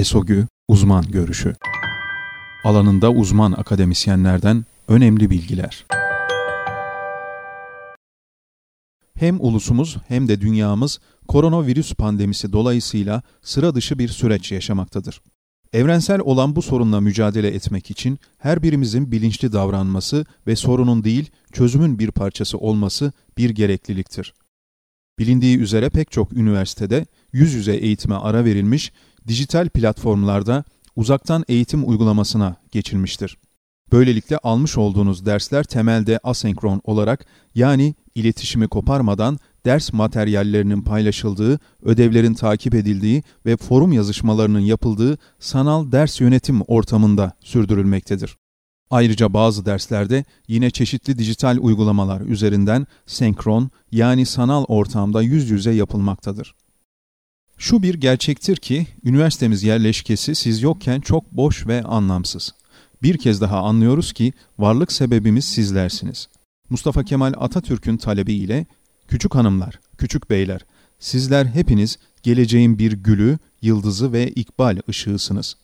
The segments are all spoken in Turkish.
ESOGÜ Uzman Görüşü Alanında uzman akademisyenlerden önemli bilgiler. Hem ulusumuz hem de dünyamız koronavirüs pandemisi dolayısıyla sıra dışı bir süreç yaşamaktadır. Evrensel olan bu sorunla mücadele etmek için her birimizin bilinçli davranması ve sorunun değil, çözümün bir parçası olması bir gerekliliktir. Bilindiği üzere pek çok üniversitede yüz yüze eğitime ara verilmiş, dijital platformlarda uzaktan eğitim uygulamasına geçilmiştir. Böylelikle almış olduğunuz dersler temelde asenkron olarak yani iletişimi koparmadan ders materyallerinin paylaşıldığı, ödevlerin takip edildiği ve forum yazışmalarının yapıldığı sanal ders yönetim ortamında sürdürülmektedir. Ayrıca bazı derslerde yine çeşitli dijital uygulamalar üzerinden senkron yani sanal ortamda yüz yüze yapılmaktadır. Şu bir gerçektir ki üniversitemiz yerleşkesi siz yokken çok boş ve anlamsız. Bir kez daha anlıyoruz ki varlık sebebimiz sizlersiniz. Mustafa Kemal Atatürk'ün talebiyle küçük hanımlar, küçük beyler, sizler hepiniz geleceğin bir gülü, yıldızı ve ikbal ışığısınız.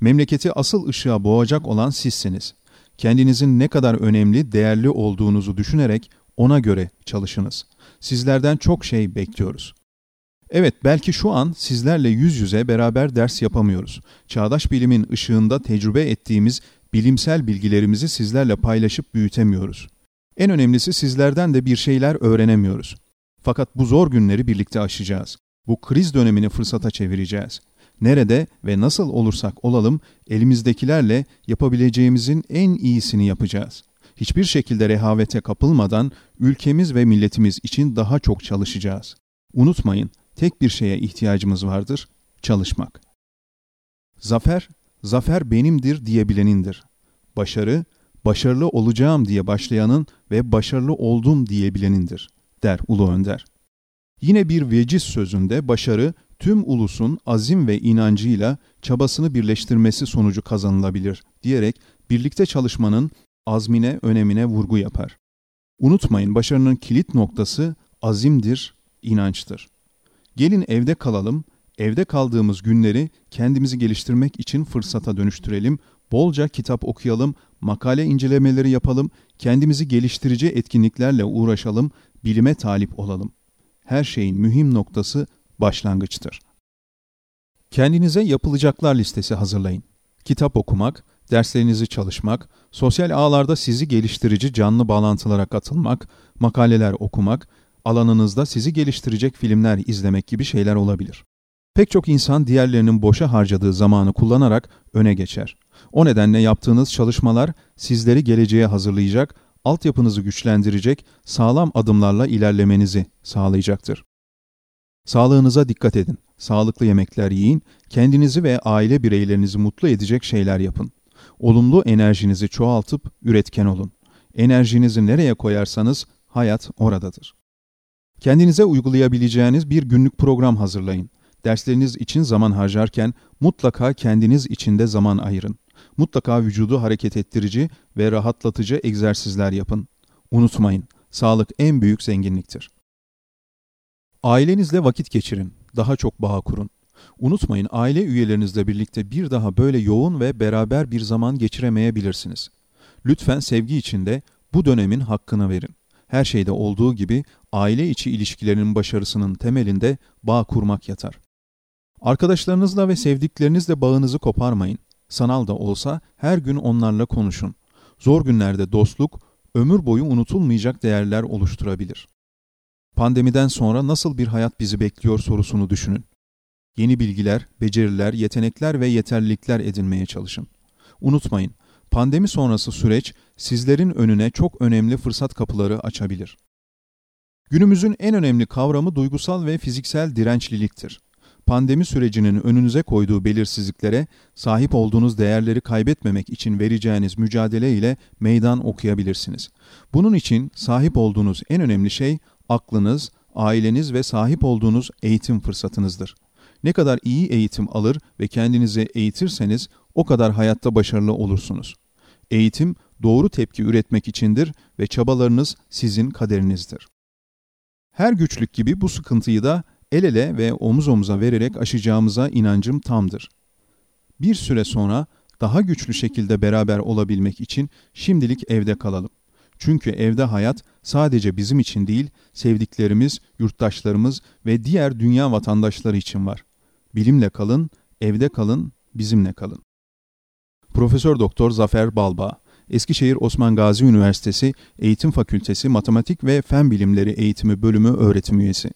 Memleketi asıl ışığa boğacak olan sizsiniz. Kendinizin ne kadar önemli, değerli olduğunuzu düşünerek ona göre çalışınız. Sizlerden çok şey bekliyoruz. Evet, belki şu an sizlerle yüz yüze beraber ders yapamıyoruz. Çağdaş bilimin ışığında tecrübe ettiğimiz bilimsel bilgilerimizi sizlerle paylaşıp büyütemiyoruz. En önemlisi sizlerden de bir şeyler öğrenemiyoruz. Fakat bu zor günleri birlikte aşacağız. Bu kriz dönemini fırsata çevireceğiz. Nerede ve nasıl olursak olalım elimizdekilerle yapabileceğimizin en iyisini yapacağız. Hiçbir şekilde rehavete kapılmadan ülkemiz ve milletimiz için daha çok çalışacağız. Unutmayın, tek bir şeye ihtiyacımız vardır, çalışmak. Zafer, zafer benimdir diyebilenindir. Başarı, başarılı olacağım diye başlayanın ve başarılı oldum diyebilenindir, der Ulu Önder. Yine bir veciz sözünde başarı, tüm ulusun azim ve inancıyla çabasını birleştirmesi sonucu kazanılabilir diyerek birlikte çalışmanın azmine, önemine vurgu yapar. Unutmayın başarının kilit noktası azimdir, inançtır. Gelin evde kalalım, evde kaldığımız günleri kendimizi geliştirmek için fırsata dönüştürelim, bolca kitap okuyalım, makale incelemeleri yapalım, kendimizi geliştirici etkinliklerle uğraşalım, bilime talip olalım. Her şeyin mühim noktası başlangıçtır. Kendinize yapılacaklar listesi hazırlayın. Kitap okumak, derslerinizi çalışmak, sosyal ağlarda sizi geliştirici canlı bağlantılara katılmak, makaleler okumak, alanınızda sizi geliştirecek filmler izlemek gibi şeyler olabilir. Pek çok insan diğerlerinin boşa harcadığı zamanı kullanarak öne geçer. O nedenle yaptığınız çalışmalar sizleri geleceğe hazırlayacak, altyapınızı güçlendirecek, sağlam adımlarla ilerlemenizi sağlayacaktır. Sağlığınıza dikkat edin. Sağlıklı yemekler yiyin, kendinizi ve aile bireylerinizi mutlu edecek şeyler yapın. Olumlu enerjinizi çoğaltıp üretken olun. Enerjinizi nereye koyarsanız hayat oradadır. Kendinize uygulayabileceğiniz bir günlük program hazırlayın. Dersleriniz için zaman harcarken mutlaka kendiniz için de zaman ayırın. Mutlaka vücudu hareket ettirici ve rahatlatıcı egzersizler yapın. Unutmayın, sağlık en büyük zenginliktir. Ailenizle vakit geçirin, daha çok bağ kurun. Unutmayın aile üyelerinizle birlikte bir daha böyle yoğun ve beraber bir zaman geçiremeyebilirsiniz. Lütfen sevgi içinde bu dönemin hakkını verin. Her şeyde olduğu gibi aile içi ilişkilerinin başarısının temelinde bağ kurmak yatar. Arkadaşlarınızla ve sevdiklerinizle bağınızı koparmayın. Sanal da olsa her gün onlarla konuşun. Zor günlerde dostluk, ömür boyu unutulmayacak değerler oluşturabilir. Pandemiden sonra nasıl bir hayat bizi bekliyor sorusunu düşünün. Yeni bilgiler, beceriler, yetenekler ve yeterlilikler edinmeye çalışın. Unutmayın, pandemi sonrası süreç sizlerin önüne çok önemli fırsat kapıları açabilir. Günümüzün en önemli kavramı duygusal ve fiziksel dirençliliktir. Pandemi sürecinin önünüze koyduğu belirsizliklere sahip olduğunuz değerleri kaybetmemek için vereceğiniz mücadele ile meydan okuyabilirsiniz. Bunun için sahip olduğunuz en önemli şey aklınız, aileniz ve sahip olduğunuz eğitim fırsatınızdır. Ne kadar iyi eğitim alır ve kendinizi eğitirseniz o kadar hayatta başarılı olursunuz. Eğitim doğru tepki üretmek içindir ve çabalarınız sizin kaderinizdir. Her güçlük gibi bu sıkıntıyı da el ele ve omuz omuza vererek aşacağımıza inancım tamdır. Bir süre sonra daha güçlü şekilde beraber olabilmek için şimdilik evde kalalım. Çünkü evde hayat sadece bizim için değil, sevdiklerimiz, yurttaşlarımız ve diğer dünya vatandaşları için var. Bilimle kalın, evde kalın, bizimle kalın. Profesör Doktor Zafer Balba, Eskişehir Osman Gazi Üniversitesi Eğitim Fakültesi Matematik ve Fen Bilimleri Eğitimi Bölümü öğretim üyesi.